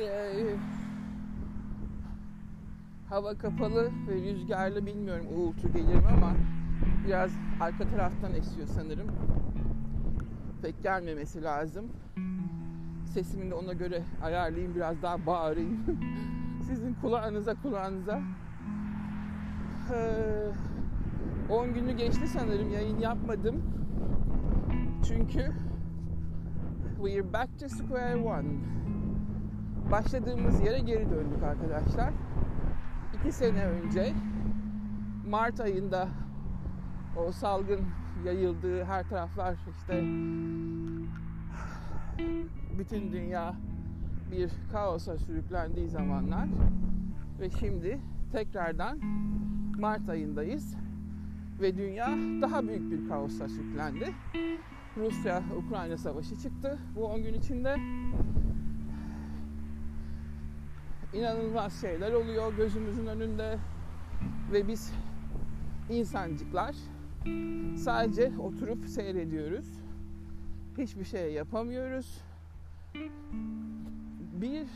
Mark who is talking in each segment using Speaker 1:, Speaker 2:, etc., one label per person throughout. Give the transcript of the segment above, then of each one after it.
Speaker 1: e, hava kapalı ve rüzgarlı bilmiyorum uğultu gelir mi ama biraz arka taraftan esiyor sanırım. Pek gelmemesi lazım. Sesimi de ona göre ayarlayayım biraz daha bağırayım. Sizin kulağınıza kulağınıza. Ee, 10 günü geçti sanırım yayın yapmadım. Çünkü we're back to square one. Başladığımız yere geri döndük arkadaşlar. İki sene önce Mart ayında o salgın yayıldığı her taraflar işte bütün dünya bir kaosa sürüklendiği zamanlar ve şimdi tekrardan Mart ayındayız ve dünya daha büyük bir kaosa sürüklendi. Rusya-Ukrayna savaşı çıktı bu 10 gün içinde. İnanılmaz şeyler oluyor gözümüzün önünde ve biz insancıklar sadece oturup seyrediyoruz. Hiçbir şey yapamıyoruz. Bir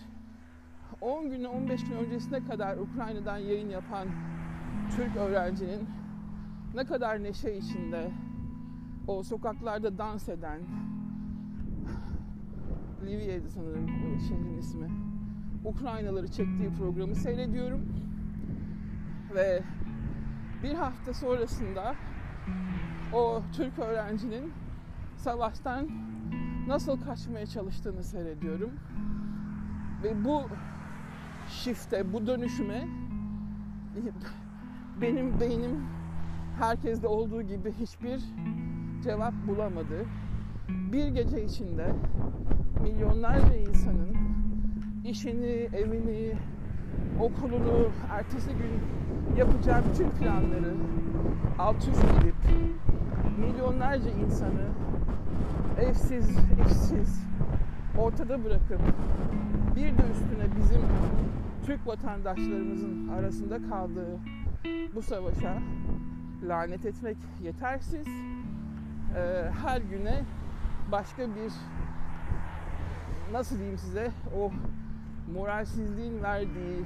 Speaker 1: 10 gün 15 gün öncesine kadar Ukrayna'dan yayın yapan Türk öğrencinin ne kadar neşe içinde o sokaklarda dans eden Livya'ydı sanırım şehrin ismi. Ukraynaları çektiği programı seyrediyorum. Ve bir hafta sonrasında o Türk öğrencinin savaştan nasıl kaçmaya çalıştığını seyrediyorum. Ve bu shift'e, bu dönüşüme benim beynim herkeste olduğu gibi hiçbir cevap bulamadı. Bir gece içinde milyonlarca insanın işini, evini, okulunu, ertesi gün yapacağı bütün planları alt üst edip milyonlarca insanı evsiz, işsiz ortada bırakıp bir de üstüne bizim Türk vatandaşlarımızın arasında kaldığı bu savaşa lanet etmek yetersiz. Ee, her güne başka bir nasıl diyeyim size o moralsizliğin verdiği,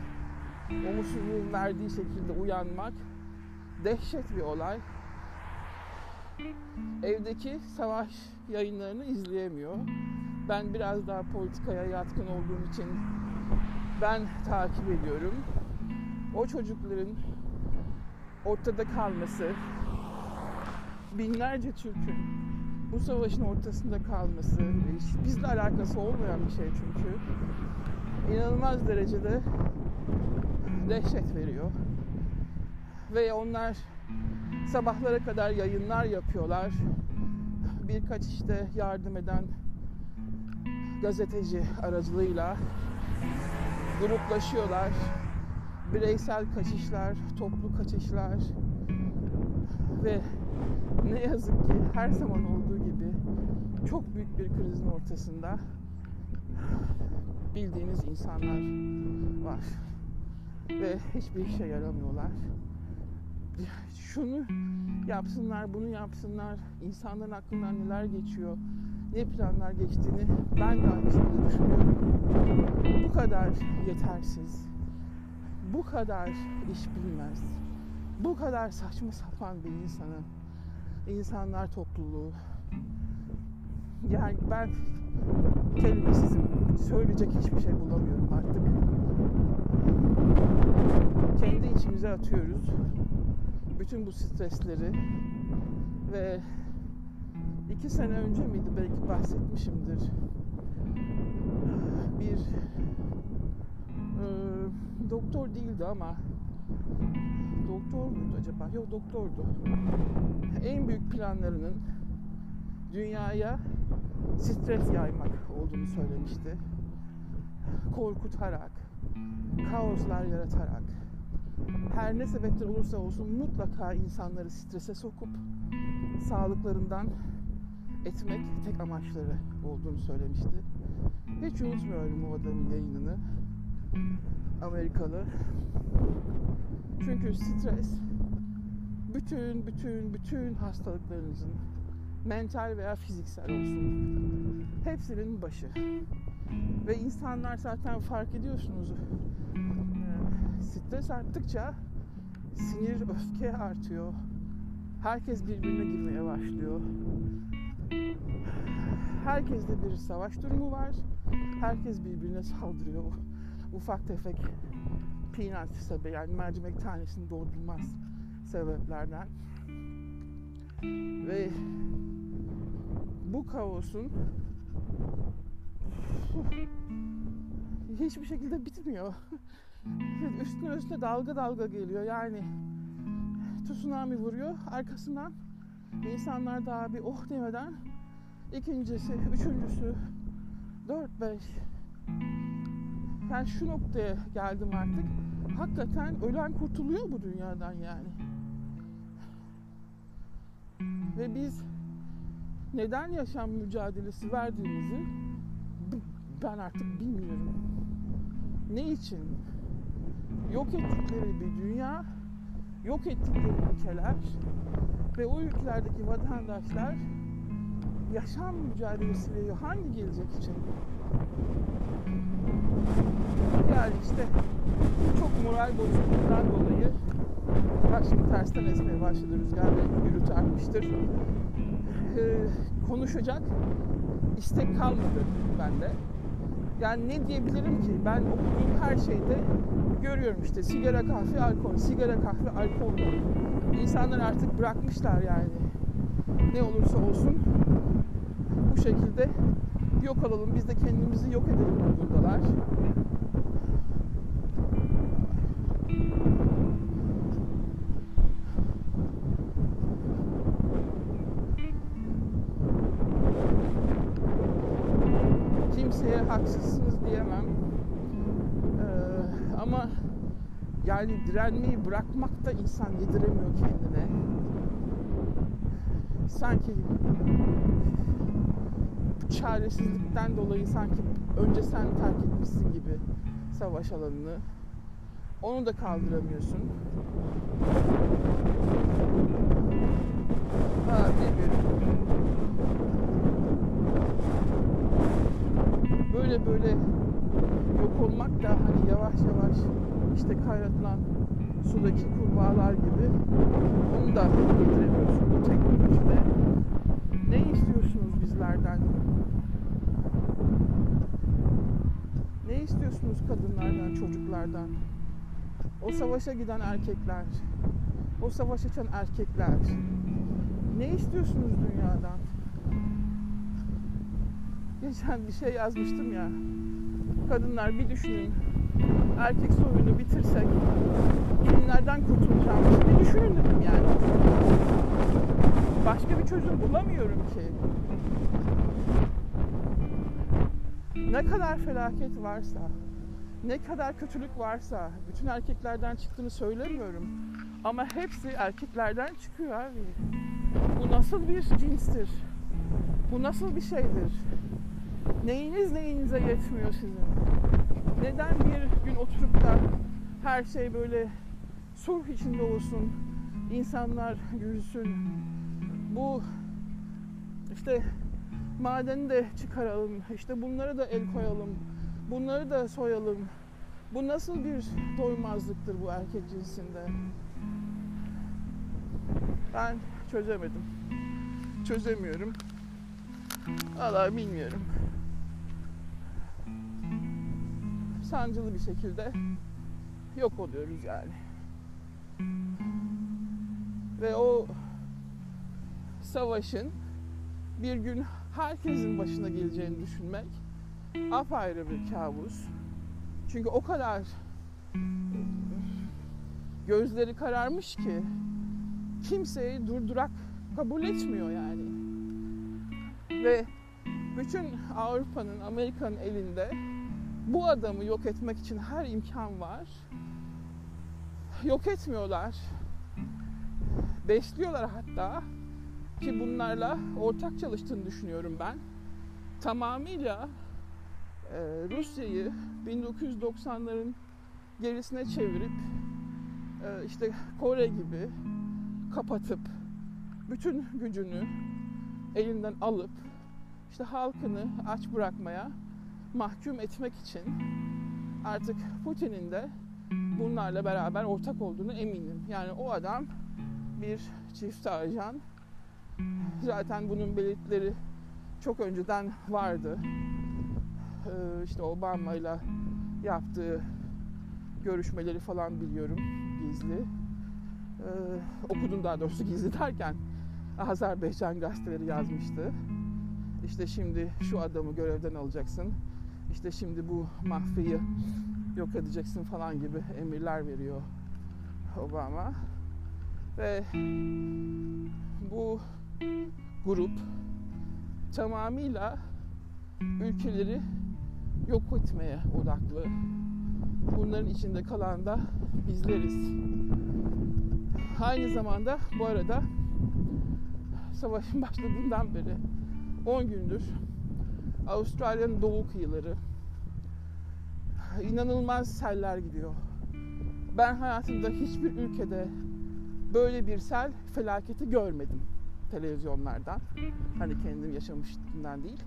Speaker 1: umutsuzluğun verdiği şekilde uyanmak dehşet bir olay. Evdeki savaş yayınlarını izleyemiyor. Ben biraz daha politikaya yatkın olduğum için ben takip ediyorum. O çocukların ortada kalması, binlerce Türk'ün bu savaşın ortasında kalması, bizle alakası olmayan bir şey çünkü inanılmaz derecede dehşet veriyor. Ve onlar sabahlara kadar yayınlar yapıyorlar. Birkaç işte yardım eden gazeteci aracılığıyla gruplaşıyorlar. Bireysel kaçışlar, toplu kaçışlar ve ne yazık ki her zaman olduğu gibi çok büyük bir krizin ortasında bildiğiniz insanlar var ve hiçbir işe yaramıyorlar. Şunu yapsınlar, bunu yapsınlar, insanların aklından neler geçiyor, ne planlar geçtiğini ben de aynı şekilde düşünüyorum. Bu kadar yetersiz, bu kadar iş bilmez, bu kadar saçma sapan bir insanın insanlar topluluğu yani ben kelimesizim söyleyecek hiçbir şey bulamıyorum artık. Kendi içimize atıyoruz. Bütün bu stresleri. Ve iki sene önce miydi? Belki bahsetmişimdir. Bir e, doktor değildi ama doktor muydu acaba? Yok doktordu. En büyük planlarının dünyaya stres yaymak olduğunu söylemişti. Korkutarak, kaoslar yaratarak, her ne sebepler olursa olsun mutlaka insanları strese sokup sağlıklarından etmek tek amaçları olduğunu söylemişti. Hiç unutmuyorum o adamın yayınını. Amerikalı. Çünkü stres bütün bütün bütün hastalıklarınızın mental veya fiziksel olsun hepsinin başı. Ve insanlar zaten fark ediyorsunuz. Ee, stres arttıkça sinir, öfke artıyor. Herkes birbirine girmeye başlıyor. Herkeste bir savaş durumu var. Herkes birbirine saldırıyor. Ufak tefek peanut sebep yani mercimek tanesini doldurmaz sebeplerden. Ve bu kaosun hiçbir şekilde bitmiyor. üstüne üstüne dalga dalga geliyor. Yani tsunami vuruyor. Arkasından insanlar daha bir oh demeden ikincisi, üçüncüsü, dört, beş. Yani şu noktaya geldim artık. Hakikaten ölen kurtuluyor bu dünyadan yani. Ve biz neden yaşam mücadelesi verdiğimizi ben artık bilmiyorum. Ne için? Yok ettikleri bir dünya, yok ettikleri ülkeler ve o ülkelerdeki vatandaşlar yaşam mücadelesi veriyor. Hangi gelecek için? Yani işte çok moral bozukluğundan dolayı bak şimdi tersten esmeye başladı rüzgar ve gürültü artmıştır. Ee, konuşacak istek kalmadı bende. Yani ne diyebilirim ki? Ben okuduğum her şeyde görüyorum işte sigara, kahve, alkol, sigara, kahve, alkol. İnsanlar artık bırakmışlar yani. Ne olursa olsun bu şekilde yok alalım, biz de kendimizi yok edelim modundalar. kimseye haksızsınız diyemem. Ee, ama yani direnmeyi bırakmak da insan yediremiyor kendine. Sanki çaresizlikten dolayı sanki önce sen terk etmişsin gibi savaş alanını. Onu da kaldıramıyorsun. Ha, böyle böyle yok olmak da hani yavaş yavaş işte kaynatılan sudaki kurbağalar gibi onu da getiremiyorsun bu teknolojide. Ne istiyorsunuz bizlerden? Ne istiyorsunuz kadınlardan, çocuklardan? O savaşa giden erkekler, o savaş açan erkekler. Ne istiyorsunuz dünyadan? Geçen bir şey yazmıştım ya. Kadınlar bir düşünün. Erkek soyunu bitirsek kimlerden kurtulacağımızı bir düşünün dedim yani. Başka bir çözüm bulamıyorum ki. Ne kadar felaket varsa, ne kadar kötülük varsa bütün erkeklerden çıktığını söylemiyorum. Ama hepsi erkeklerden çıkıyor abi. Bu nasıl bir cinstir? Bu nasıl bir şeydir? Neyiniz neyinize yetmiyor sizin? Neden bir gün oturup da her şey böyle sulh içinde olsun, insanlar gülsün, bu işte madeni de çıkaralım, işte bunlara da el koyalım, bunları da soyalım. Bu nasıl bir doymazlıktır bu erkek cinsinde? Ben çözemedim. Çözemiyorum. Valla bilmiyorum. Sancılı bir şekilde yok oluyoruz yani. Ve o savaşın bir gün herkesin başına geleceğini düşünmek apayrı bir kabus. Çünkü o kadar gözleri kararmış ki kimseyi durdurak kabul etmiyor yani. Ve bütün Avrupa'nın, Amerika'nın elinde bu adamı yok etmek için her imkan var. Yok etmiyorlar. Besliyorlar hatta ki bunlarla ortak çalıştığını düşünüyorum ben. Tamamıyla e, Rusya'yı 1990'ların gerisine çevirip e, işte Kore gibi kapatıp bütün gücünü elinden alıp işte halkını aç bırakmaya mahkum etmek için artık Putin'in de bunlarla beraber ortak olduğunu eminim. Yani o adam bir çift ajan. Zaten bunun belirtileri çok önceden vardı. Ee, işte Obama ile yaptığı görüşmeleri falan biliyorum gizli. Ee, okudum daha doğrusu gizli derken Azerbaycan gazeteleri yazmıştı. İşte şimdi şu adamı görevden alacaksın. İşte şimdi bu mafyayı yok edeceksin falan gibi emirler veriyor Obama. Ve bu grup tamamıyla ülkeleri yok etmeye odaklı. Bunların içinde kalan da bizleriz. Aynı zamanda bu arada savaşın başladığından beri 10 gündür Avustralya'nın doğu kıyıları inanılmaz seller gidiyor. Ben hayatımda hiçbir ülkede böyle bir sel felaketi görmedim televizyonlardan. Hani kendim yaşamıştımdan değil.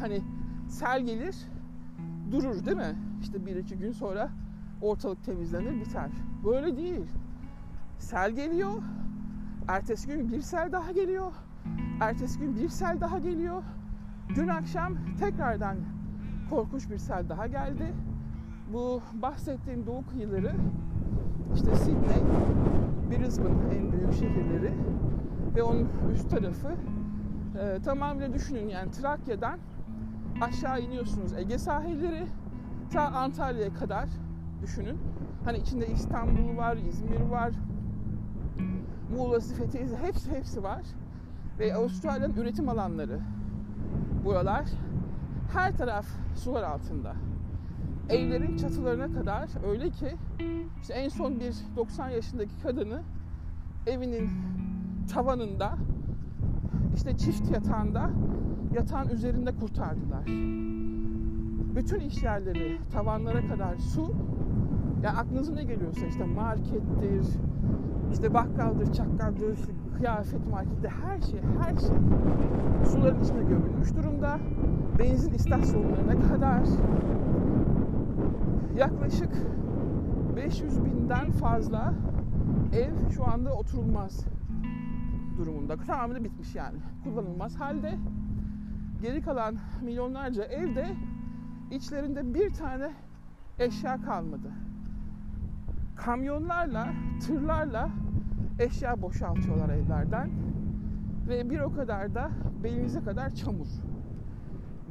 Speaker 1: Hani sel gelir, durur değil mi? İşte bir iki gün sonra ortalık temizlenir biter. Böyle değil. Sel geliyor. Ertesi gün bir sel daha geliyor. Ertesi gün bir sel daha geliyor. Dün akşam tekrardan korkunç bir sel daha geldi. Bu bahsettiğim doğu kıyıları işte Sydney, Brisbane en büyük şehirleri ve onun üst tarafı e, tamamıyla düşünün yani Trakya'dan aşağı iniyorsunuz Ege sahilleri ta Antalya'ya kadar düşünün. Hani içinde İstanbul var, İzmir var, Muğla'sı, Fethiye'si hepsi hepsi var. Ve Avustralya'nın üretim alanları buralar. Her taraf sular altında. Evlerin çatılarına kadar öyle ki işte en son bir 90 yaşındaki kadını evinin tavanında işte çift yatağında yatağın üzerinde kurtardılar. Bütün iş yerleri tavanlara kadar su. Ya aklınıza ne geliyorsa işte markettir, işte bakkaldır, çakkaldır, kıyafet markette her şey, her şey suların içine gömülmüş durumda. Benzin istasyonlarına kadar yaklaşık 500 binden fazla ev şu anda oturulmaz durumunda. Tamamını bitmiş yani. Kullanılmaz halde. Geri kalan milyonlarca evde içlerinde bir tane eşya kalmadı. Kamyonlarla, tırlarla eşya boşaltıyorlar evlerden. Ve bir o kadar da belinize kadar çamur.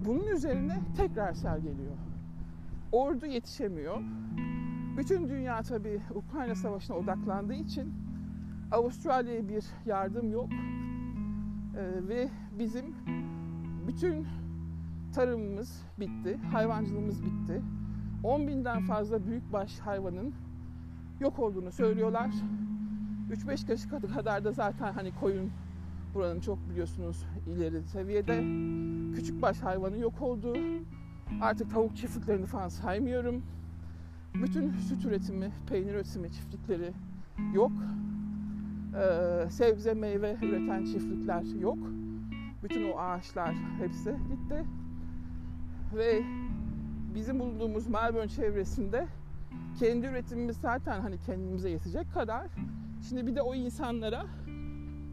Speaker 1: Bunun üzerine tekrar sel geliyor. Ordu yetişemiyor. Bütün dünya tabii Ukrayna Savaşı'na odaklandığı için Avustralya'ya bir yardım yok. Ee, ve bizim bütün tarımımız bitti, hayvancılığımız bitti. 10 binden fazla büyükbaş hayvanın yok olduğunu söylüyorlar. 3-5 kaşık kadar da zaten hani koyun buranın çok biliyorsunuz ileri seviyede. Küçük baş hayvanı yok oldu. Artık tavuk çiftliklerini falan saymıyorum. Bütün süt üretimi, peynir üretimi çiftlikleri yok. Ee, sebze meyve üreten çiftlikler yok. Bütün o ağaçlar hepsi gitti. Ve bizim bulunduğumuz Melbourne çevresinde kendi üretimimiz zaten hani kendimize yetecek kadar. Şimdi bir de o insanlara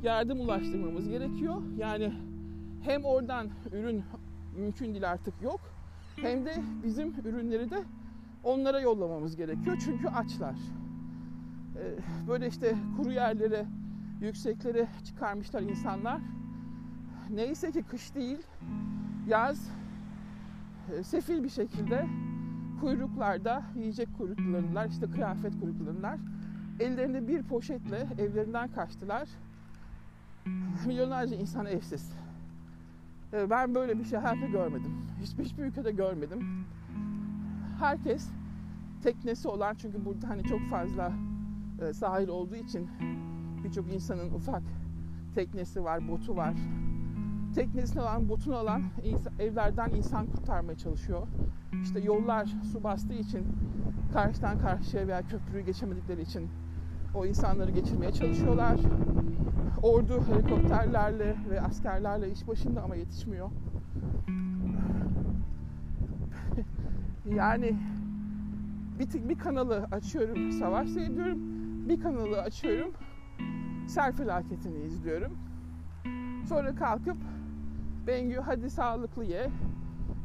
Speaker 1: yardım ulaştırmamız gerekiyor. Yani hem oradan ürün mümkün değil artık yok. Hem de bizim ürünleri de onlara yollamamız gerekiyor. Çünkü açlar. Ee, böyle işte kuru yerlere, yükseklere çıkarmışlar insanlar. Neyse ki kış değil, yaz e, sefil bir şekilde kuyruklarda yiyecek kuyruklarınlar, işte kıyafet kuyruklarınlar. Ellerinde bir poşetle evlerinden kaçtılar. Milyonlarca insan evsiz. Ee, ben böyle bir şey hayatta görmedim. Hiçbir, hiçbir ülkede görmedim. Herkes teknesi olan çünkü burada hani çok fazla e, sahil olduğu için birçok insanın ufak teknesi var, botu var. Teknesini alan, botunu alan evlerden insan kurtarmaya çalışıyor. İşte yollar su bastığı için karşıdan karşıya veya köprüyü geçemedikleri için o insanları geçirmeye çalışıyorlar. Ordu helikopterlerle ve askerlerle iş başında ama yetişmiyor. yani bir, bir kanalı açıyorum savaş seyrediyorum. Bir kanalı açıyorum sel felaketini izliyorum. Sonra kalkıp Bengü hadi sağlıklı ye.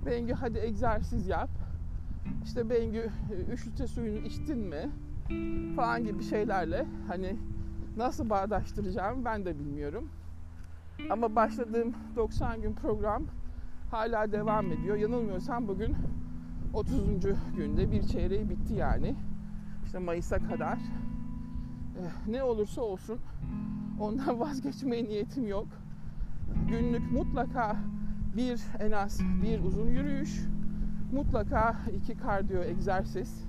Speaker 1: Bengü hadi egzersiz yap. İşte Bengü 3 litre suyunu içtin mi? Falan gibi şeylerle hani nasıl bağdaştıracağım ben de bilmiyorum. Ama başladığım 90 gün program hala devam ediyor. Yanılmıyorsam bugün 30. günde bir çeyreği bitti yani. İşte Mayıs'a kadar. Ee, ne olursa olsun ondan vazgeçmeye niyetim yok. Günlük mutlaka bir en az bir uzun yürüyüş, mutlaka iki kardiyo egzersiz,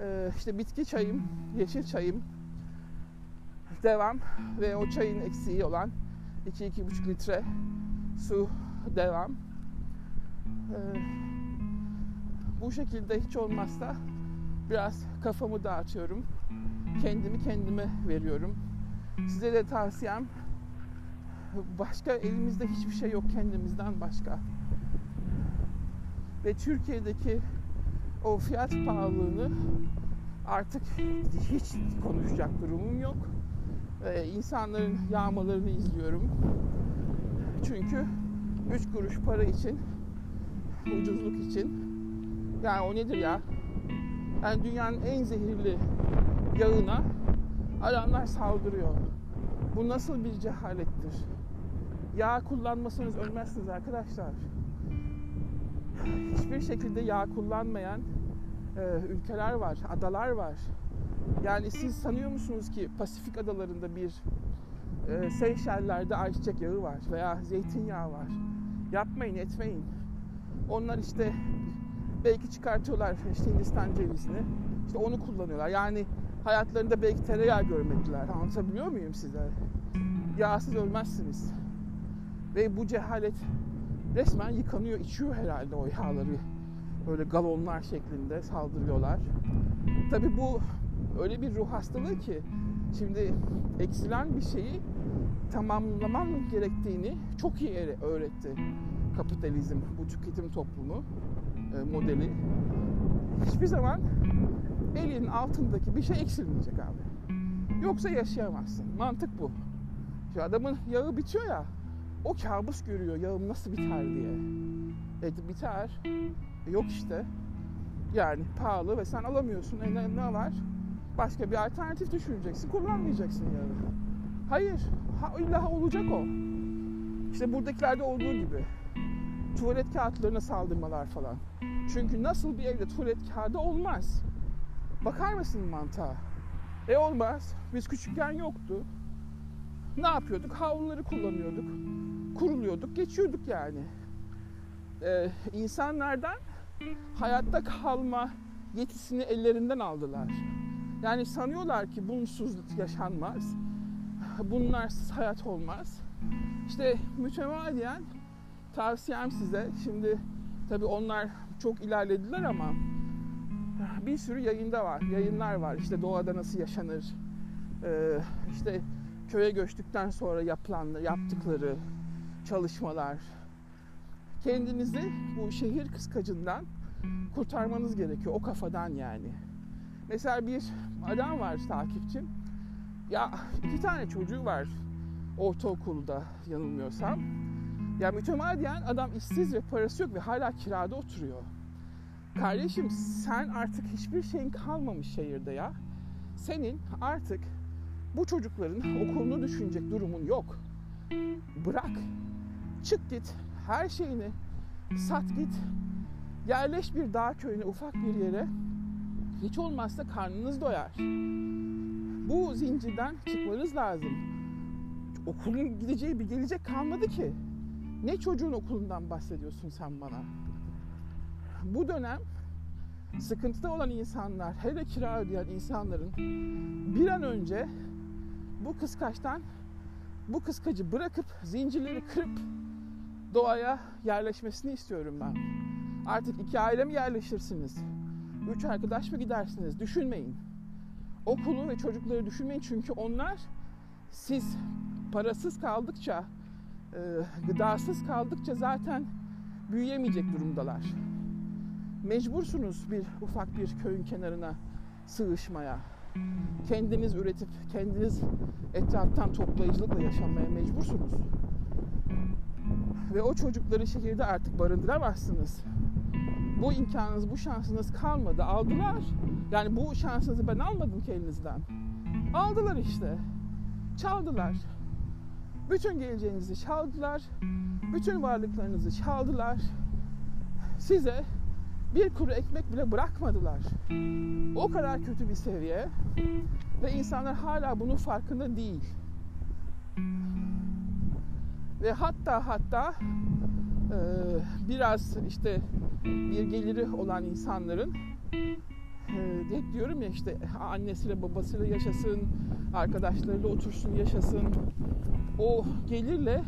Speaker 1: ee, işte bitki çayım, yeşil çayım, devam ve o çayın eksiği olan 2-2,5 litre su devam. Ee, bu şekilde hiç olmazsa biraz kafamı dağıtıyorum. Kendimi kendime veriyorum. Size de tavsiyem başka elimizde hiçbir şey yok kendimizden başka. Ve Türkiye'deki o fiyat pahalılığını artık hiç konuşacak durumum yok. Ee, insanların yağmalarını izliyorum. Çünkü 3 kuruş para için, ucuzluk için. Yani o nedir ya? Yani dünyanın en zehirli yağına adamlar saldırıyor. Bu nasıl bir cehalettir? Yağ kullanmasanız ölmezsiniz arkadaşlar. Hiçbir şekilde yağ kullanmayan e, ülkeler var, adalar var. Yani siz sanıyor musunuz ki Pasifik adalarında bir e, Seyşeller'de ayçiçek yağı var veya zeytinyağı var? Yapmayın, etmeyin. Onlar işte belki çıkartıyorlar işte Hindistan cevizini. İşte onu kullanıyorlar. Yani hayatlarında belki tereyağı görmediler. Anlatabiliyor muyum size? Yağsız ölmezsiniz. Ve bu cehalet resmen yıkanıyor, içiyor herhalde o yağları. Böyle galonlar şeklinde saldırıyorlar. Tabi bu öyle bir ruh hastalığı ki şimdi eksilen bir şeyi tamamlamam gerektiğini çok iyi öğretti kapitalizm, bu tüketim toplumu e, modeli. Hiçbir zaman elinin altındaki bir şey eksilmeyecek abi. Yoksa yaşayamazsın. Mantık bu. Şu adamın yağı bitiyor ya, o kabus görüyor yağım nasıl biter diye. E biter. E, yok işte. Yani pahalı ve sen alamıyorsun. E ne, ne var? Başka bir alternatif düşüneceksin. Kullanmayacaksın yağı. Hayır. Ha, illa olacak o. İşte buradakilerde olduğu gibi. Tuvalet kağıtlarına saldırmalar falan. Çünkü nasıl bir evde tuvalet kağıdı olmaz. Bakar mısın mantığa? E olmaz. Biz küçükken yoktu. Ne yapıyorduk? Havluları kullanıyorduk. Kuruluyorduk, geçiyorduk yani. Ee, insanlardan hayatta kalma yetisini ellerinden aldılar. Yani sanıyorlar ki bunsuz yaşanmaz. Bunlarsız hayat olmaz. İşte mütemadiyen tavsiyem size şimdi tabi onlar çok ilerlediler ama bir sürü yayında var. Yayınlar var. İşte doğada nasıl yaşanır. Ee, işte köye göçtükten sonra yapılan, yaptıkları çalışmalar. Kendinizi bu şehir kıskacından kurtarmanız gerekiyor. O kafadan yani. Mesela bir adam var takipçim. Ya iki tane çocuğu var ortaokulda yanılmıyorsam. Ya mütemadiyen adam işsiz ve parası yok ve hala kirada oturuyor. Kardeşim sen artık hiçbir şeyin kalmamış şehirde ya. Senin artık bu çocukların okulunu düşünecek durumun yok. Bırak. Çık git. Her şeyini sat git. Yerleş bir dağ köyüne ufak bir yere. Hiç olmazsa karnınız doyar. Bu zincirden çıkmanız lazım. Okulun gideceği bir gelecek kalmadı ki. Ne çocuğun okulundan bahsediyorsun sen bana? Bu dönem sıkıntıda olan insanlar, hele kira ödeyen insanların bir an önce bu kıskaçtan bu kıskacı bırakıp zincirleri kırıp doğaya yerleşmesini istiyorum ben. Artık iki aile mi yerleşirsiniz? Üç arkadaş mı gidersiniz? Düşünmeyin. Okulu ve çocukları düşünmeyin çünkü onlar siz parasız kaldıkça, gıdasız kaldıkça zaten büyüyemeyecek durumdalar. Mecbursunuz bir ufak bir köyün kenarına sığışmaya. Kendiniz üretip kendiniz etraftan toplayıcılıkla yaşamaya mecbursunuz. Ve o çocukları şehirde artık barındıramazsınız. Bu imkanınız, bu şansınız kalmadı. Aldılar. Yani bu şansınızı ben almadım ki elinizden. Aldılar işte. Çaldılar. Bütün geleceğinizi çaldılar. Bütün varlıklarınızı çaldılar. Size bir kuru ekmek bile bırakmadılar. O kadar kötü bir seviye ve insanlar hala bunun farkında değil. Ve hatta hatta e, biraz işte bir geliri olan insanların e, hep diyorum ya işte annesiyle babasıyla yaşasın, arkadaşlarıyla otursun yaşasın. O gelirle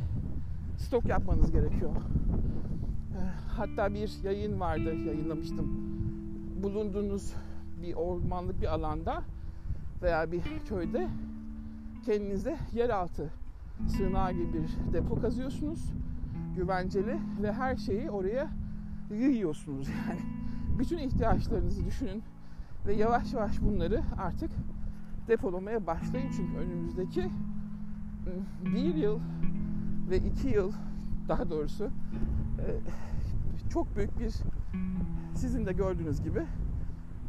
Speaker 1: stok yapmanız gerekiyor. E, hatta bir yayın vardı, yayınlamıştım. Bulunduğunuz bir ormanlık bir alanda veya bir köyde kendinize yeraltı sığınağı gibi bir depo kazıyorsunuz. Güvenceli ve her şeyi oraya yığıyorsunuz yani. Bütün ihtiyaçlarınızı düşünün ve yavaş yavaş bunları artık depolamaya başlayın. Çünkü önümüzdeki ıı, bir yıl ve iki yıl daha doğrusu çok büyük bir sizin de gördüğünüz gibi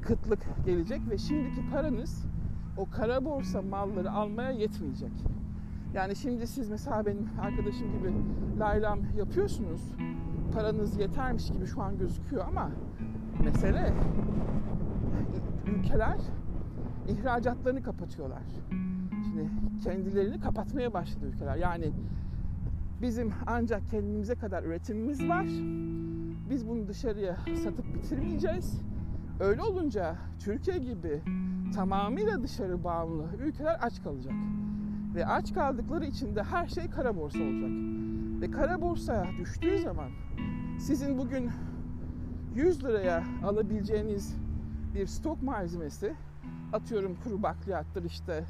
Speaker 1: kıtlık gelecek ve şimdiki paranız o kara borsa malları almaya yetmeyecek. Yani şimdi siz mesela benim arkadaşım gibi laylam yapıyorsunuz. Paranız yetermiş gibi şu an gözüküyor ama mesele ülkeler ihracatlarını kapatıyorlar. Şimdi kendilerini kapatmaya başladı ülkeler. Yani bizim ancak kendimize kadar üretimimiz var. Biz bunu dışarıya satıp bitirmeyeceğiz. Öyle olunca Türkiye gibi tamamıyla dışarı bağımlı ülkeler aç kalacak. Ve aç kaldıkları için de her şey kara borsa olacak. Ve kara borsaya düştüğü zaman sizin bugün 100 liraya alabileceğiniz bir stok malzemesi atıyorum kuru bakliyattır işte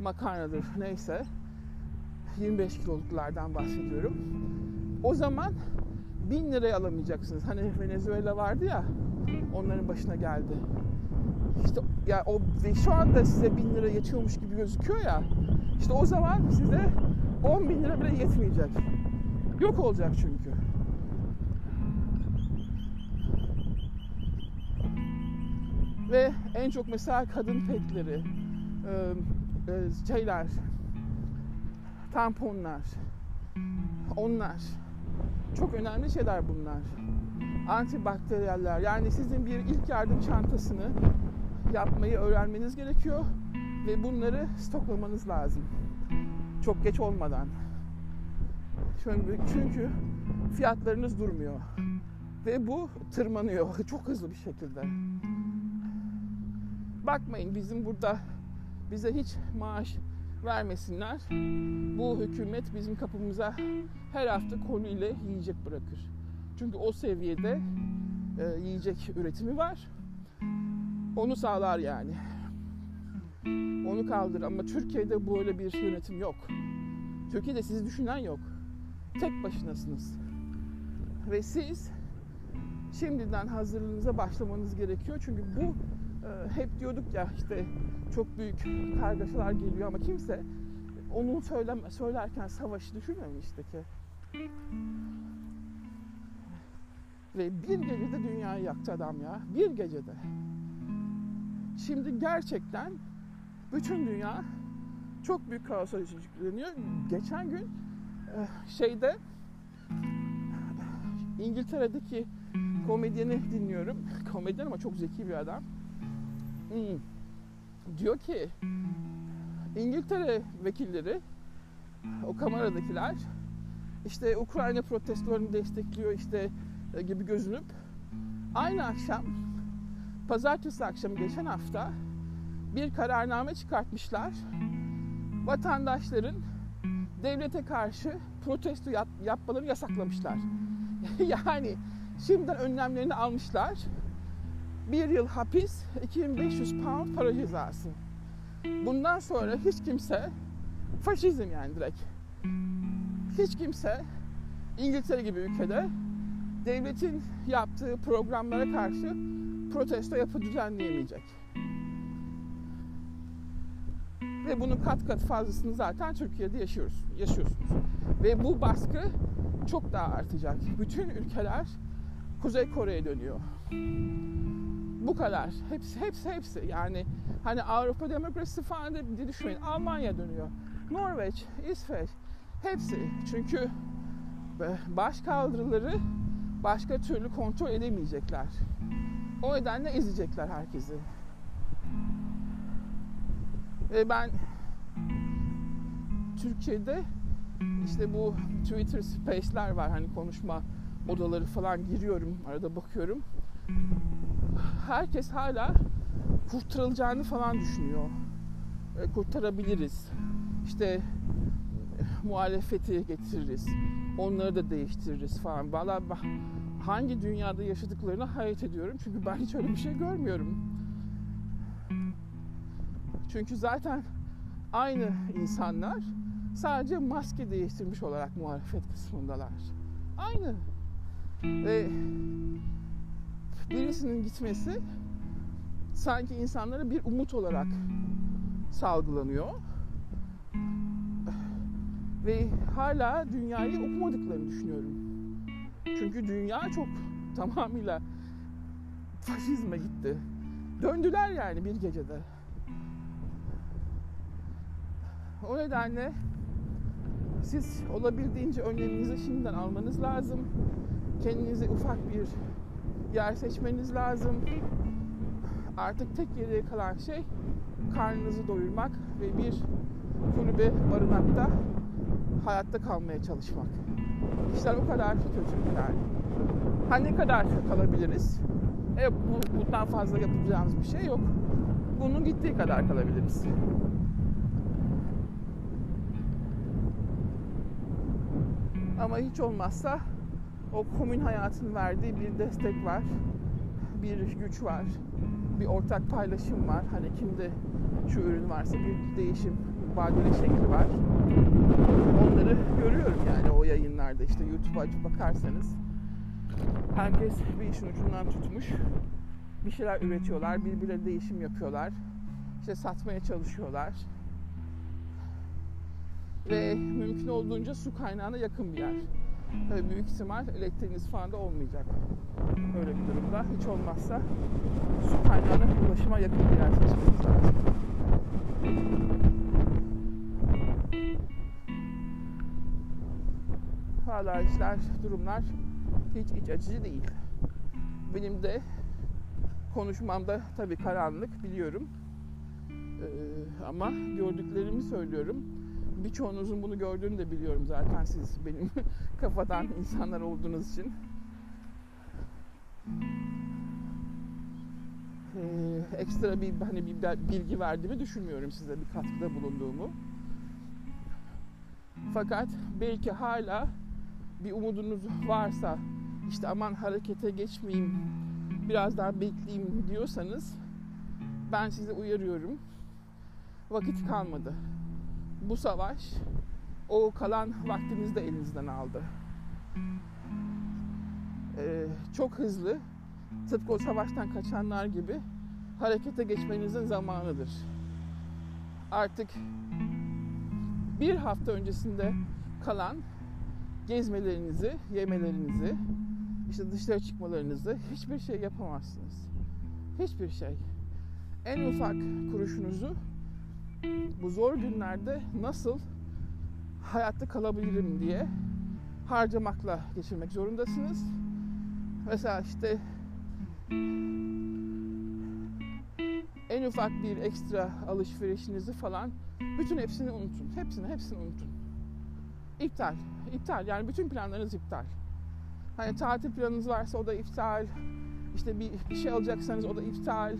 Speaker 1: makarnadır neyse 25 kiloluklardan bahsediyorum. O zaman 1000 liraya alamayacaksınız. Hani Venezuela vardı ya onların başına geldi. İşte ya o ve şu anda size 1000 lira yetiyormuş gibi gözüküyor ya. İşte o zaman size 10 bin lira bile yetmeyecek. Yok olacak çünkü. Ve en çok mesela kadın petleri, şeyler, tamponlar, onlar. Çok önemli şeyler bunlar. Antibakteriyeller. Yani sizin bir ilk yardım çantasını yapmayı öğrenmeniz gerekiyor ve bunları stoklamanız lazım. Çok geç olmadan. Çünkü, çünkü fiyatlarınız durmuyor. Ve bu tırmanıyor çok hızlı bir şekilde. Bakmayın bizim burada bize hiç maaş vermesinler. Bu hükümet bizim kapımıza her hafta ile yiyecek bırakır. Çünkü o seviyede e, yiyecek üretimi var. Onu sağlar yani. Onu kaldır ama Türkiye'de böyle bir yönetim yok. Türkiye'de sizi düşünen yok. Tek başınasınız. Ve siz şimdiden hazırlığınıza başlamanız gerekiyor. Çünkü bu e, hep diyorduk ya işte çok büyük kargaşalar geliyor ama kimse onu söyleme, söylerken savaşı düşünmemişti ki. Ve bir gecede dünyayı yaktı adam ya. Bir gecede. Şimdi gerçekten bütün dünya çok büyük kaosa yükleniyor. Geçen gün eh, şeyde İngiltere'deki komedyeni dinliyorum. Komedyen ama çok zeki bir adam. Hmm. Diyor ki İngiltere vekilleri o kameradakiler işte Ukrayna protestolarını destekliyor işte e, gibi gözünüp aynı akşam pazartesi akşamı geçen hafta bir kararname çıkartmışlar. Vatandaşların devlete karşı protesto yap, yapmalarını yasaklamışlar. yani şimdiden önlemlerini almışlar. Bir yıl hapis, 2500 pound para cezası. Bundan sonra hiç kimse faşizm yani direkt. Hiç kimse İngiltere gibi ülkede devletin yaptığı programlara karşı protesto yapı düzenleyemeyecek. Ve bunun kat kat fazlasını zaten Türkiye'de yaşıyoruz, yaşıyorsunuz. Ve bu baskı çok daha artacak. Bütün ülkeler Kuzey Kore'ye dönüyor. Bu kadar. Hepsi hepsi hepsi. Yani hani Avrupa demokrasi falan diye düşünmeyin. Almanya dönüyor. Norveç, İsveç hepsi. Çünkü baş kaldırıları başka türlü kontrol edemeyecekler. O nedenle ezecekler herkesi. Ve ben Türkiye'de işte bu Twitter Space'ler var hani konuşma odaları falan giriyorum arada bakıyorum. Herkes hala kurtarılacağını falan düşünüyor. E, kurtarabiliriz. İşte muhalefeti getiririz. Onları da değiştiririz falan. Valla hangi dünyada yaşadıklarını hayret ediyorum. Çünkü ben hiç öyle bir şey görmüyorum. Çünkü zaten aynı insanlar sadece maske değiştirmiş olarak muhalefet kısmındalar. Aynı. Ve birisinin gitmesi sanki insanlara bir umut olarak salgılanıyor. Ve hala dünyayı okumadıklarını düşünüyorum. Çünkü dünya çok tamamıyla faşizme gitti. Döndüler yani bir gecede. O nedenle siz olabildiğince önleminizi şimdiden almanız lazım. Kendinize ufak bir yer seçmeniz lazım. Artık tek geriye kalan şey karnınızı doyurmak ve bir kulübe barınakta hayatta kalmaya çalışmak. İşler o kadar kötü yani. Ha ne kadar kalabiliriz? E, bu, bundan fazla yapacağımız bir şey yok. Bunun gittiği kadar kalabiliriz. Ama hiç olmazsa o komün hayatın verdiği bir destek var. Bir güç var. Bir ortak paylaşım var. Hani kimde şu ürün varsa bir değişim vadeli şekli var. Onları görüyorum yani o yayınlarda işte YouTube'a açıp bakarsanız herkes bir işin ucundan tutmuş. Bir şeyler üretiyorlar, birbirleri değişim yapıyorlar. İşte satmaya çalışıyorlar. Ve mümkün olduğunca su kaynağına yakın bir yer. Tabii büyük ihtimal elektriğiniz falan da olmayacak. Öyle bir durumda. Hiç olmazsa su kaynağına ulaşıma yakın bir yer seçmeniz lazım. Hala işler, durumlar hiç iç açıcı değil. Benim de konuşmamda tabii karanlık biliyorum. Ee, ama gördüklerimi söylüyorum. Birçoğunuzun bunu gördüğünü de biliyorum zaten siz benim kafadan insanlar olduğunuz için. Ee, ekstra bir hani bir bilgi verdiğimi düşünmüyorum size bir katkıda bulunduğumu. Fakat belki hala bir umudunuz varsa işte aman harekete geçmeyeyim biraz daha bekleyeyim diyorsanız ben size uyarıyorum. Vakit kalmadı. Bu savaş o kalan vaktinizi de elinizden aldı. Ee, çok hızlı tıpkı o savaştan kaçanlar gibi harekete geçmenizin zamanıdır. Artık bir hafta öncesinde kalan gezmelerinizi, yemelerinizi, işte dışarı çıkmalarınızı hiçbir şey yapamazsınız. Hiçbir şey. En ufak kuruşunuzu bu zor günlerde nasıl hayatta kalabilirim diye harcamakla geçirmek zorundasınız. Mesela işte en ufak bir ekstra alışverişinizi falan bütün hepsini unutun. Hepsini hepsini unutun. İptal. İptal. Yani bütün planlarınız iptal. Hani tatil planınız varsa o da iptal. İşte bir, bir şey alacaksanız o da iptal.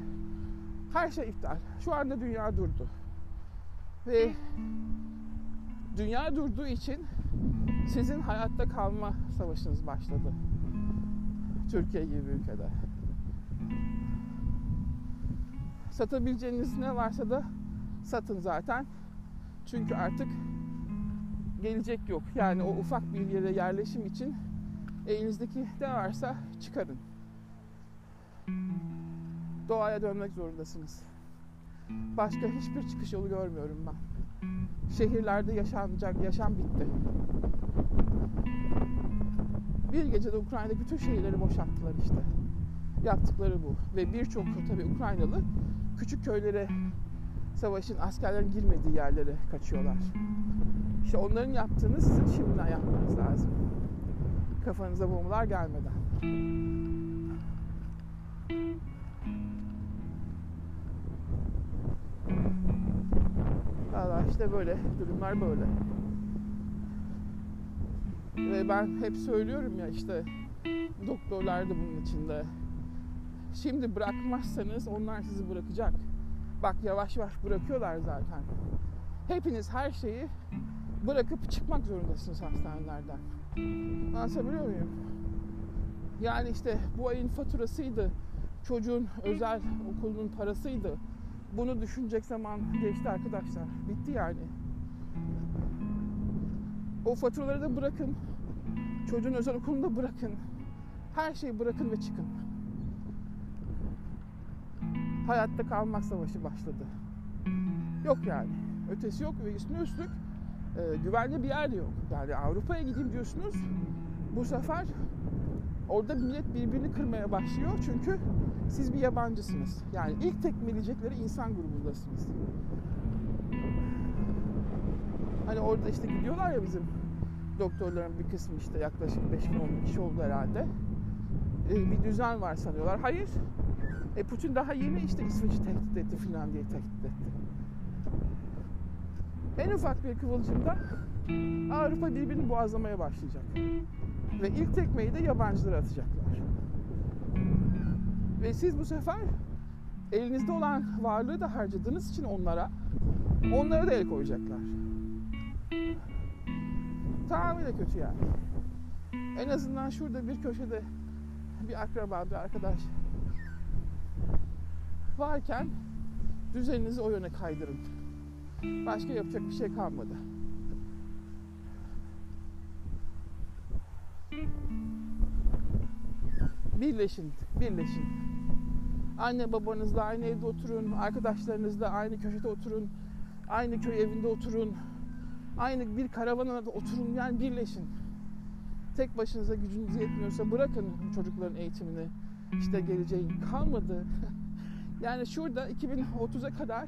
Speaker 1: Her şey iptal. Şu anda dünya durdu. Ve dünya durduğu için sizin hayatta kalma savaşınız başladı. Türkiye gibi bir ülkede. Satabileceğiniz ne varsa da satın zaten. Çünkü artık gelecek yok. Yani o ufak bir yere yerleşim için Elinizdeki ne varsa çıkarın. Doğaya dönmek zorundasınız. Başka hiçbir çıkış yolu görmüyorum ben. Şehirlerde yaşanacak yaşam bitti. Bir gecede Ukrayna'da bütün şehirleri boşalttılar işte. Yaptıkları bu. Ve birçok tabii Ukraynalı küçük köylere savaşın askerlerin girmediği yerlere kaçıyorlar. İşte onların yaptığını sizin şimdiden yapmanız lazım. Kafanıza bombalar gelmeden. Valla işte böyle durumlar böyle. Ve ben hep söylüyorum ya işte doktorlar da bunun içinde. Şimdi bırakmazsanız onlar sizi bırakacak. Bak yavaş yavaş bırakıyorlar zaten. Hepiniz her şeyi bırakıp çıkmak zorundasınız hastanelerden. Anlatabiliyor muyum? Yani işte bu ayın faturasıydı, çocuğun özel okulunun parasıydı. Bunu düşünecek zaman geçti arkadaşlar. Bitti yani. O faturaları da bırakın. Çocuğun özel okulunu da bırakın. Her şeyi bırakın ve çıkın. Hayatta kalmak savaşı başladı. Yok yani. Ötesi yok ve üstüne üstlük e, güvenli bir yer de yok. Yani Avrupa'ya gideyim diyorsunuz. Bu sefer orada millet birbirini kırmaya başlıyor. Çünkü siz bir yabancısınız. Yani ilk tekmeleyecekleri insan grubundasınız. Hani orada işte gidiyorlar ya bizim doktorların bir kısmı işte yaklaşık 5 bin 10 bin kişi oldu herhalde. Ee, bir düzen var sanıyorlar. Hayır. E Putin daha yeni işte İsveç'i tehdit etti, Finlandiya'yı tehdit etti. En ufak bir kıvılcımda Avrupa birbirini boğazlamaya başlayacak. Ve ilk tekmeyi de yabancılara atacaklar. Ve siz bu sefer elinizde olan varlığı da harcadığınız için onlara, onlara da el koyacaklar. Tamamıyla kötü yani. En azından şurada bir köşede bir akraba, bir arkadaş varken düzeninizi o yöne kaydırın. Başka yapacak bir şey kalmadı. Birleşin, birleşin. Anne babanızla aynı evde oturun, arkadaşlarınızla aynı köşede oturun, aynı köy evinde oturun, aynı bir karavana da oturun yani birleşin. Tek başınıza gücünüz yetmiyorsa bırakın çocukların eğitimini. İşte geleceğin kalmadı. yani şurada 2030'a kadar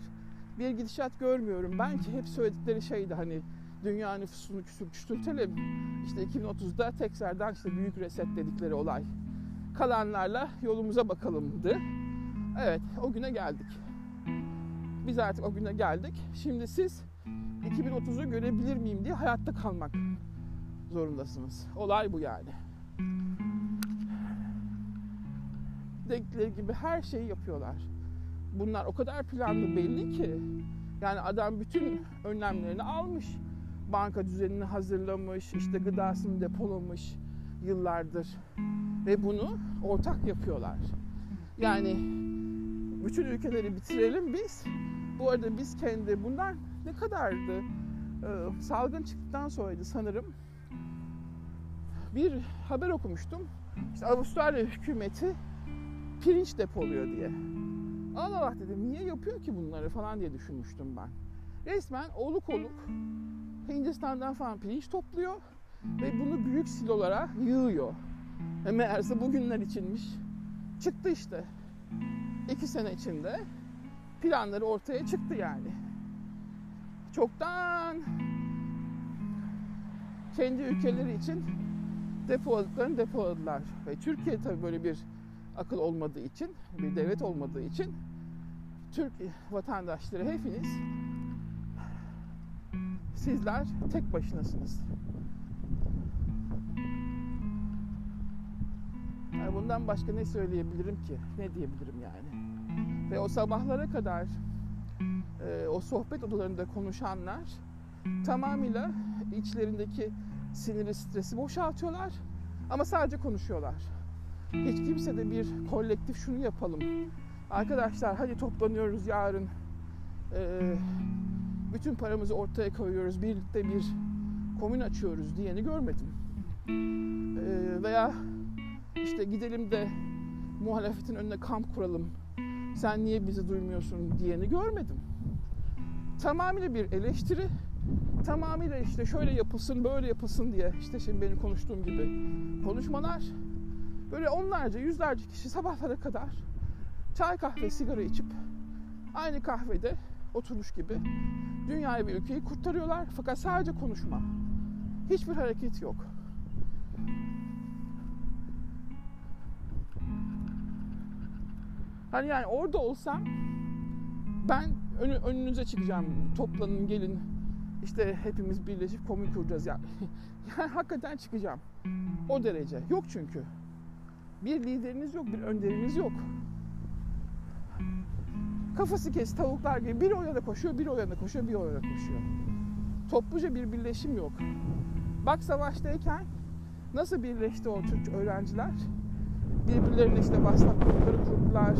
Speaker 1: bir gidişat görmüyorum. Ben ki hep söyledikleri şeydi hani dünya nüfusunu küçültelim. İşte 2030'da tekrardan işte büyük reset dedikleri olay. Kalanlarla yolumuza bakalımdı. Evet o güne geldik. Biz artık o güne geldik. Şimdi siz 2030'u görebilir miyim diye hayatta kalmak zorundasınız. Olay bu yani. Dedikleri gibi her şeyi yapıyorlar. Bunlar o kadar planlı belli ki. Yani adam bütün önlemlerini almış. Banka düzenini hazırlamış, işte gıdasını depolamış yıllardır. Ve bunu ortak yapıyorlar. Yani bütün ülkeleri bitirelim biz. Bu arada biz kendi bunlar ne kadardı? Ee, salgın çıktıktan sonraydı sanırım. Bir haber okumuştum. İşte Avustralya hükümeti pirinç depoluyor diye. Allah Allah dedim niye yapıyor ki bunları falan diye düşünmüştüm ben. Resmen oluk oluk Hindistan'dan falan pirinç topluyor ve bunu büyük silolara yığıyor. Ve meğerse bugünler içinmiş. Çıktı işte. İki sene içinde planları ortaya çıktı yani. Çoktan kendi ülkeleri için depoladıklarını depoladılar. Ve Türkiye tabii böyle bir akıl olmadığı için, bir devlet olmadığı için Türk vatandaşları hepiniz sizler tek başınasınız. Bundan başka ne söyleyebilirim ki? Ne diyebilirim yani? Ve o sabahlara kadar e, o sohbet odalarında konuşanlar tamamıyla içlerindeki siniri, stresi boşaltıyorlar. Ama sadece konuşuyorlar. Hiç kimse de bir kolektif şunu yapalım. Arkadaşlar hadi toplanıyoruz yarın. E, bütün paramızı ortaya koyuyoruz. Birlikte bir komün açıyoruz diyeni görmedim. Ee, veya işte gidelim de muhalefetin önüne kamp kuralım. Sen niye bizi duymuyorsun diyeni görmedim. Tamamıyla bir eleştiri, tamamıyla işte şöyle yapılsın, böyle yapılsın diye işte şimdi benim konuştuğum gibi konuşmalar. Böyle onlarca, yüzlerce kişi sabahlara kadar çay kahve sigara içip aynı kahvede oturmuş gibi dünyayı ve ülkeyi kurtarıyorlar fakat sadece konuşma. Hiçbir hareket yok. Hani yani orada olsam ben önü, önünüze çıkacağım. Toplanın gelin işte hepimiz birleşip komün kuracağız. Yani, yani hakikaten çıkacağım. O derece. Yok çünkü. Bir lideriniz yok, bir önderiniz yok. Kafası kes tavuklar gibi bir o koşuyor, bir o koşuyor, bir o koşuyor. Topluca bir birleşim yok. Bak savaştayken nasıl birleşti o Türk öğrenciler? Birbirlerine işte grupları kurdular.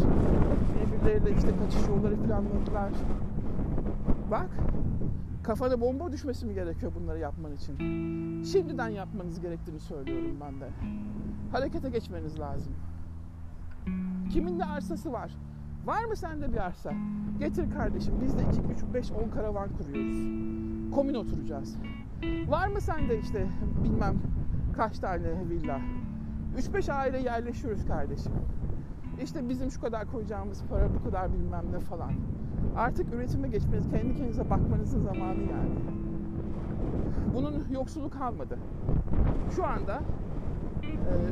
Speaker 1: Birbirleriyle işte kaçış yolları planladılar. Bak kafana bomba düşmesi mi gerekiyor bunları yapman için? Şimdiden yapmanız gerektiğini söylüyorum ben de. Harekete geçmeniz lazım. Kimin de arsası var? Var mı sende bir arsa? Getir kardeşim biz de 2, 3, 5, 10 karavan kuruyoruz. Komün oturacağız. Var mı sende işte bilmem kaç tane villa? 3-5 aile yerleşiyoruz kardeşim. İşte bizim şu kadar koyacağımız para bu kadar bilmem ne falan. Artık üretime geçmeniz, kendi kendinize bakmanızın zamanı yani. Bunun yoksulu kalmadı. Şu anda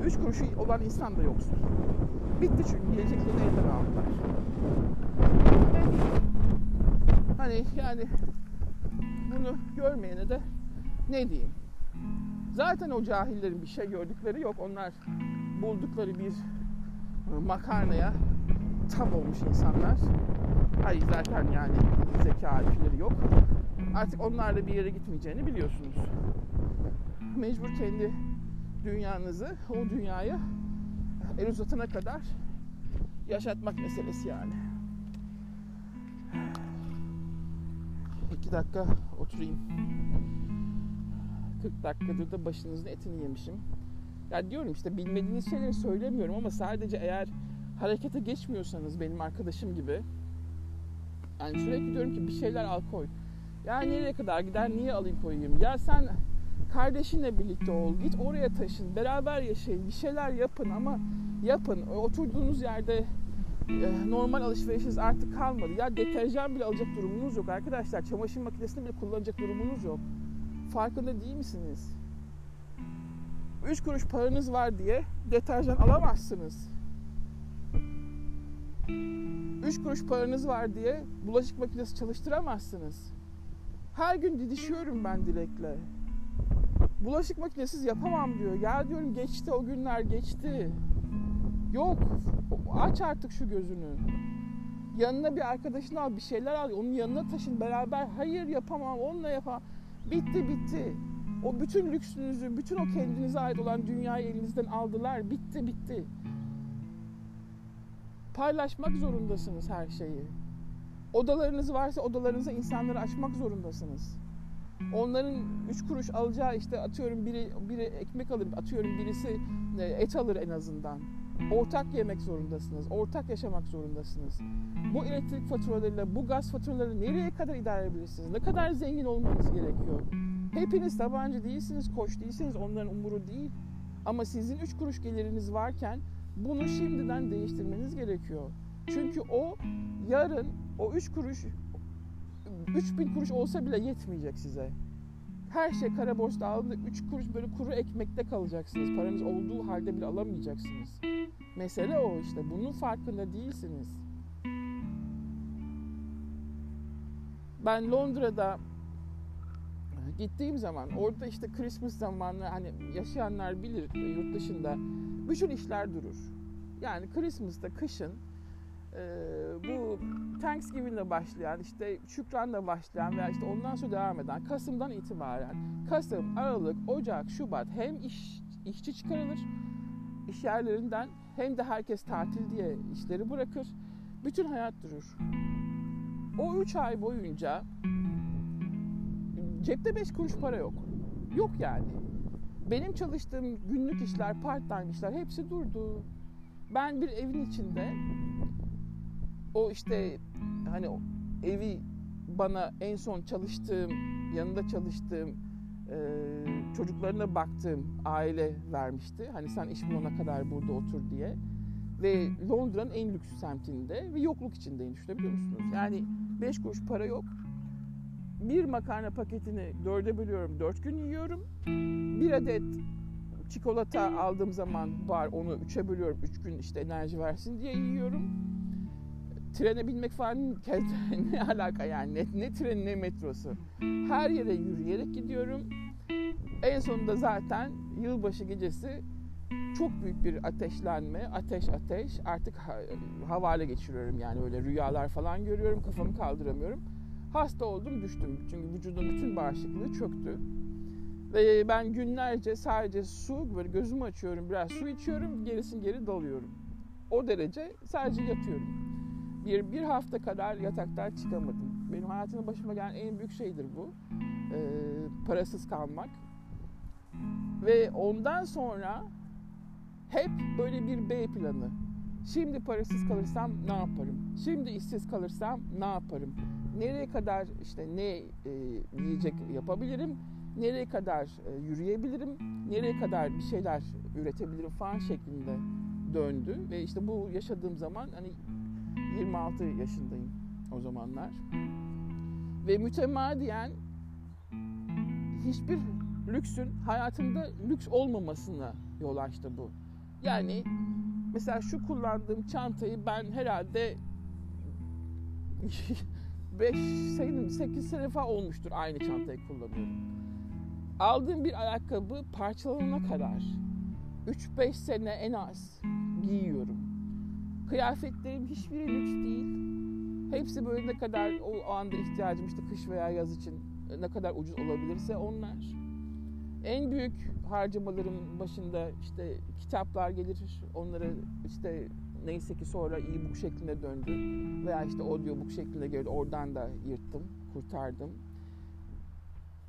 Speaker 1: 3 e, kuruşu olan insan da yoksul. Bitti çünkü geleceklerini elden aldılar. Hani yani bunu görmeyene de ne diyeyim? Zaten o cahillerin bir şey gördükleri yok. Onlar buldukları bir e, makarnaya tam olmuş insanlar. Hayır zaten yani zeka IQ'leri yok. Artık onlarla bir yere gitmeyeceğini biliyorsunuz. Mecbur kendi dünyanızı, o dünyayı el uzatana kadar yaşatmak meselesi yani. İki dakika oturayım. 40 dakikadır da başınızın etini yemişim. Ya diyorum işte bilmediğiniz şeyleri söylemiyorum ama sadece eğer harekete geçmiyorsanız benim arkadaşım gibi yani sürekli diyorum ki bir şeyler al koy. Ya nereye kadar gider niye alayım koyayım? Ya sen kardeşinle birlikte ol. Git oraya taşın. Beraber yaşayın. Bir şeyler yapın ama yapın. Oturduğunuz yerde e, normal alışverişiniz artık kalmadı. Ya deterjan bile alacak durumunuz yok arkadaşlar. Çamaşır makinesini bile kullanacak durumunuz yok. Farkında değil misiniz? 3 kuruş paranız var diye deterjan alamazsınız. 3 kuruş paranız var diye bulaşık makinesi çalıştıramazsınız. Her gün didişiyorum ben Dilek'le. Bulaşık makinesiz yapamam diyor. Ya diyorum geçti o günler geçti. Yok aç artık şu gözünü. Yanına bir arkadaşını al bir şeyler al. Onun yanına taşın beraber. Hayır yapamam onunla yapamam. Bitti bitti. O bütün lüksünüzü, bütün o kendinize ait olan dünyayı elinizden aldılar. Bitti bitti. Paylaşmak zorundasınız her şeyi. Odalarınız varsa odalarınıza insanları açmak zorundasınız. Onların üç kuruş alacağı işte atıyorum biri biri ekmek alır, atıyorum birisi e, et alır en azından. Ortak yemek zorundasınız. Ortak yaşamak zorundasınız. Bu elektrik faturalarıyla, bu gaz faturalarıyla nereye kadar idare edebilirsiniz? Ne kadar zengin olmanız gerekiyor? Hepiniz tabancı değilsiniz, koç değilsiniz. Onların umuru değil. Ama sizin üç kuruş geliriniz varken bunu şimdiden değiştirmeniz gerekiyor. Çünkü o yarın o üç kuruş 3000 kuruş olsa bile yetmeyecek size. Her şey kara borçta aldığında 3 kuruş böyle kuru ekmekte kalacaksınız. Paranız olduğu halde bile alamayacaksınız. Mesele o işte. Bunun farkında değilsiniz. Ben Londra'da gittiğim zaman orada işte Christmas zamanı hani yaşayanlar bilir yurt dışında bütün işler durur. Yani Christmas'ta kışın e, bu Thanksgiving'le başlayan işte Şükran'la başlayan veya işte ondan sonra devam eden Kasım'dan itibaren Kasım, Aralık, Ocak, Şubat hem iş, işçi çıkarılır iş yerlerinden hem de herkes tatil diye işleri bırakır. Bütün hayat durur. O üç ay boyunca cepte beş kuruş para yok. Yok yani. Benim çalıştığım günlük işler, part time işler hepsi durdu. Ben bir evin içinde o işte hani evi bana en son çalıştığım, yanında çalıştığım, çocuklarına baktığım aile vermişti. Hani sen iş bulana kadar burada otur diye. Ve Londra'nın en lüks semtinde ve yokluk içindeyim düşünebiliyor musunuz? Yani 5 kuruş para yok. Bir makarna paketini dörde bölüyorum, dört gün yiyorum. Bir adet çikolata aldığım zaman var onu üçe bölüyorum, üç gün işte enerji versin diye yiyorum trene binmek falan ne alaka yani ne, ne treni ne metrosu. Her yere yürüyerek gidiyorum. En sonunda zaten yılbaşı gecesi çok büyük bir ateşlenme, ateş ateş artık havale geçiriyorum yani öyle rüyalar falan görüyorum kafamı kaldıramıyorum. Hasta oldum düştüm çünkü vücudun bütün bağışıklığı çöktü. Ve ben günlerce sadece su böyle gözümü açıyorum biraz su içiyorum gerisin geri dalıyorum. O derece sadece yatıyorum bir, bir hafta kadar yataktan çıkamadım. Benim hayatımda başıma gelen en büyük şeydir bu. Ee, parasız kalmak. Ve ondan sonra hep böyle bir B planı. Şimdi parasız kalırsam ne yaparım? Şimdi işsiz kalırsam ne yaparım? Nereye kadar işte ne e, yiyecek yapabilirim? Nereye kadar e, yürüyebilirim? Nereye kadar bir şeyler üretebilirim falan şeklinde döndü ve işte bu yaşadığım zaman hani 26 yaşındayım o zamanlar. Ve mütemadiyen hiçbir lüksün hayatımda lüks olmamasına yol açtı bu. Yani mesela şu kullandığım çantayı ben herhalde 5 sayın 8 sene falan olmuştur aynı çantayı kullanıyorum. Aldığım bir ayakkabı parçalanana kadar 3-5 sene en az giyiyorum. Kıyafetlerim hiçbiri lüks değil. Hepsi böyle ne kadar o anda ihtiyacım işte kış veya yaz için ne kadar ucuz olabilirse onlar. En büyük harcamalarım başında işte kitaplar gelir. Onları işte neyse ki sonra e-book şeklinde döndü. Veya işte audiobook şeklinde geldi. Oradan da yırttım, kurtardım.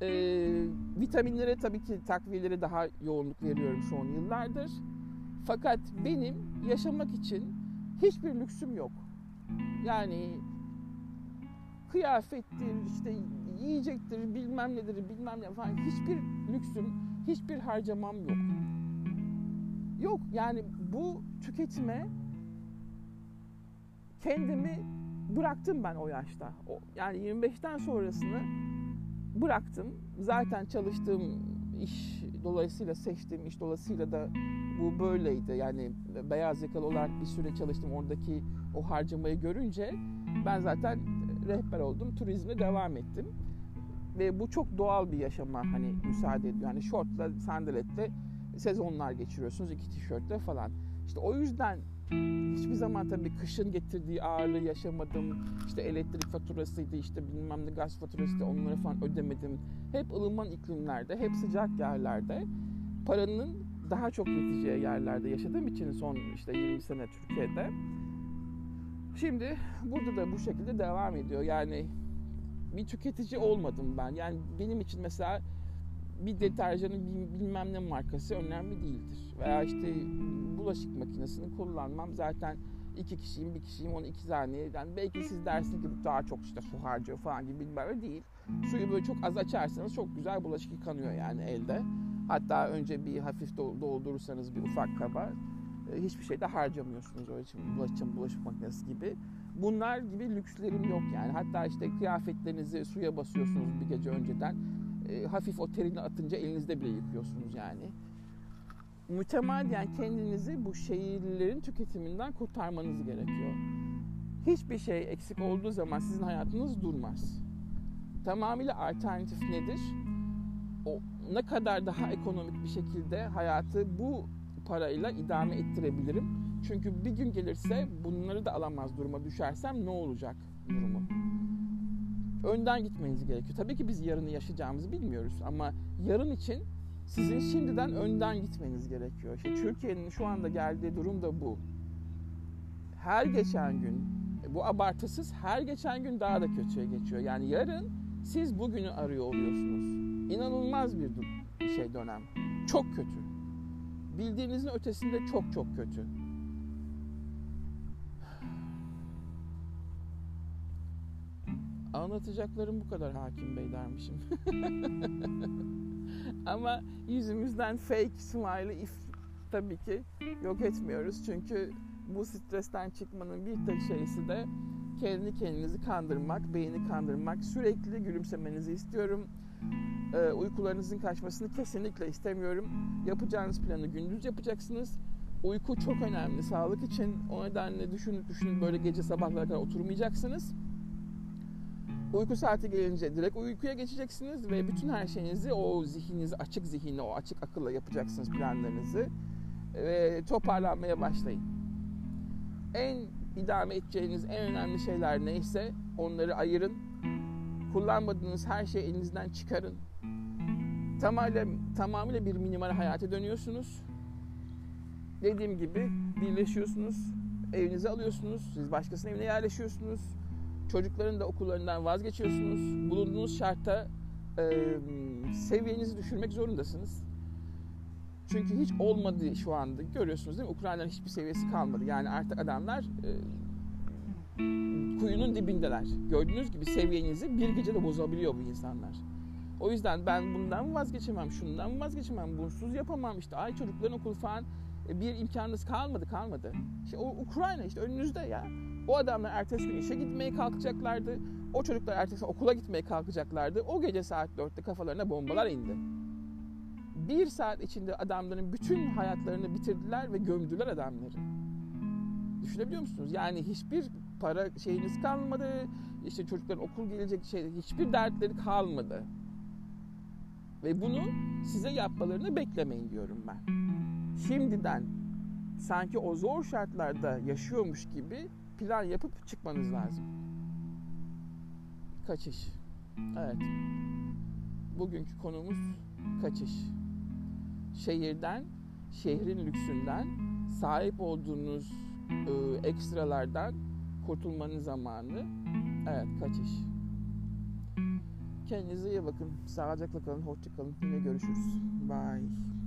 Speaker 1: Ee, vitaminlere tabii ki takviyelere daha yoğunluk veriyorum son yıllardır. Fakat benim yaşamak için hiçbir lüksüm yok. Yani kıyafettir, işte yiyecektir, bilmem nedir, bilmem ne falan hiçbir lüksüm, hiçbir harcamam yok. Yok yani bu tüketime kendimi bıraktım ben o yaşta. O, yani 25'ten sonrasını bıraktım. Zaten çalıştığım iş dolayısıyla seçtiğim iş dolayısıyla da bu böyleydi. Yani beyaz yakalı olarak bir süre çalıştım. Oradaki o harcamayı görünce ben zaten rehber oldum. Turizme devam ettim. Ve bu çok doğal bir yaşama hani müsaade ediyor. Yani şortla, sandaletle sezonlar geçiriyorsunuz. iki tişörtle falan. İşte o yüzden hiçbir zaman tabii kışın getirdiği ağırlığı yaşamadım. İşte elektrik faturasıydı, işte bilmem ne gaz faturasıydı onları falan ödemedim. Hep ılıman iklimlerde, hep sıcak yerlerde paranın daha çok yeteceği yerlerde yaşadığım için son işte 20 sene Türkiye'de. Şimdi burada da bu şekilde devam ediyor. Yani bir tüketici olmadım ben. Yani benim için mesela bir deterjanın bilmem ne markası önemli değildir. Veya işte bulaşık makinesini kullanmam zaten iki kişiyim, bir kişiyim, onu iki saniye. Yani belki siz dersiniz ki daha çok işte su harcıyor falan gibi bilmem değil. Suyu böyle çok az açarsanız çok güzel bulaşık yıkanıyor yani elde. Hatta önce bir hafif doldurursanız bir ufak kaba e, hiçbir şey de harcamıyorsunuz öyle için bulaşık, bulaşık makinesi gibi. Bunlar gibi lükslerim yok yani. Hatta işte kıyafetlerinizi suya basıyorsunuz bir gece önceden. E, hafif o terini atınca elinizde bile yıkıyorsunuz yani. Mütemadiyen kendinizi bu şehirlerin tüketiminden kurtarmanız gerekiyor. Hiçbir şey eksik olduğu zaman sizin hayatınız durmaz. Tamamıyla alternatif nedir? O ne kadar daha ekonomik bir şekilde hayatı bu parayla idame ettirebilirim. Çünkü bir gün gelirse bunları da alamaz duruma düşersem ne olacak durumu. Önden gitmeniz gerekiyor. Tabii ki biz yarını yaşayacağımızı bilmiyoruz ama yarın için sizin şimdiden önden gitmeniz gerekiyor. İşte Türkiye'nin şu anda geldiği durum da bu. Her geçen gün, bu abartısız her geçen gün daha da kötüye geçiyor. Yani yarın siz bugünü arıyor oluyorsunuz. İnanılmaz bir şey dönem. Çok kötü. Bildiğinizin ötesinde çok çok kötü. Anlatacaklarım bu kadar hakim bey dermişim. Ama yüzümüzden fake smile if tabii ki yok etmiyoruz. Çünkü bu stresten çıkmanın bir tek şeysi de kendi kendinizi kandırmak, beyni kandırmak. Sürekli gülümsemenizi istiyorum. Ee, uykularınızın kaçmasını kesinlikle istemiyorum. Yapacağınız planı gündüz yapacaksınız. Uyku çok önemli sağlık için. O nedenle düşünüp düşünüp böyle gece sabahlara kadar oturmayacaksınız. Uyku saati gelince direkt uykuya geçeceksiniz ve bütün her şeyinizi o zihninizi açık zihinle, o açık akılla yapacaksınız planlarınızı ve toparlanmaya başlayın. En idame edeceğiniz en önemli şeyler neyse onları ayırın. Kullanmadığınız her şeyi elinizden çıkarın. Tamamıyla, tamamıyla bir minimal hayata dönüyorsunuz. Dediğim gibi birleşiyorsunuz, evinize alıyorsunuz, siz başkasının evine yerleşiyorsunuz. Çocukların da okullarından vazgeçiyorsunuz. Bulunduğunuz şartta e, seviyenizi düşürmek zorundasınız. Çünkü hiç olmadı şu anda. Görüyorsunuz değil mi? Ukrayna'nın hiçbir seviyesi kalmadı. Yani artık adamlar e, kuyunun dibindeler. Gördüğünüz gibi seviyenizi bir gecede bozabiliyor bu insanlar. O yüzden ben bundan vazgeçemem, şundan vazgeçemem, bunsuz yapamam. İşte ay çocukların okul falan e, bir imkanınız kalmadı kalmadı. İşte o Ukrayna işte önünüzde ya. O adamlar ertesi gün işe gitmeye kalkacaklardı. O çocuklar ertesi okula gitmeye kalkacaklardı. O gece saat 4'te kafalarına bombalar indi. Bir saat içinde adamların bütün hayatlarını bitirdiler ve gömdüler adamları. Düşünebiliyor musunuz? Yani hiçbir para şeyiniz kalmadı. İşte çocukların okul gelecek şey hiçbir dertleri kalmadı. Ve bunu size yapmalarını beklemeyin diyorum ben. Şimdiden sanki o zor şartlarda yaşıyormuş gibi plan yapıp çıkmanız lazım. Kaçış. Evet. Bugünkü konumuz kaçış. Şehirden, şehrin lüksünden, sahip olduğunuz e, ekstralardan kurtulmanın zamanı. Evet, kaçış. Kendinize iyi bakın. Sağlıcakla kalın, hoşça kalın. Yine görüşürüz. Bye.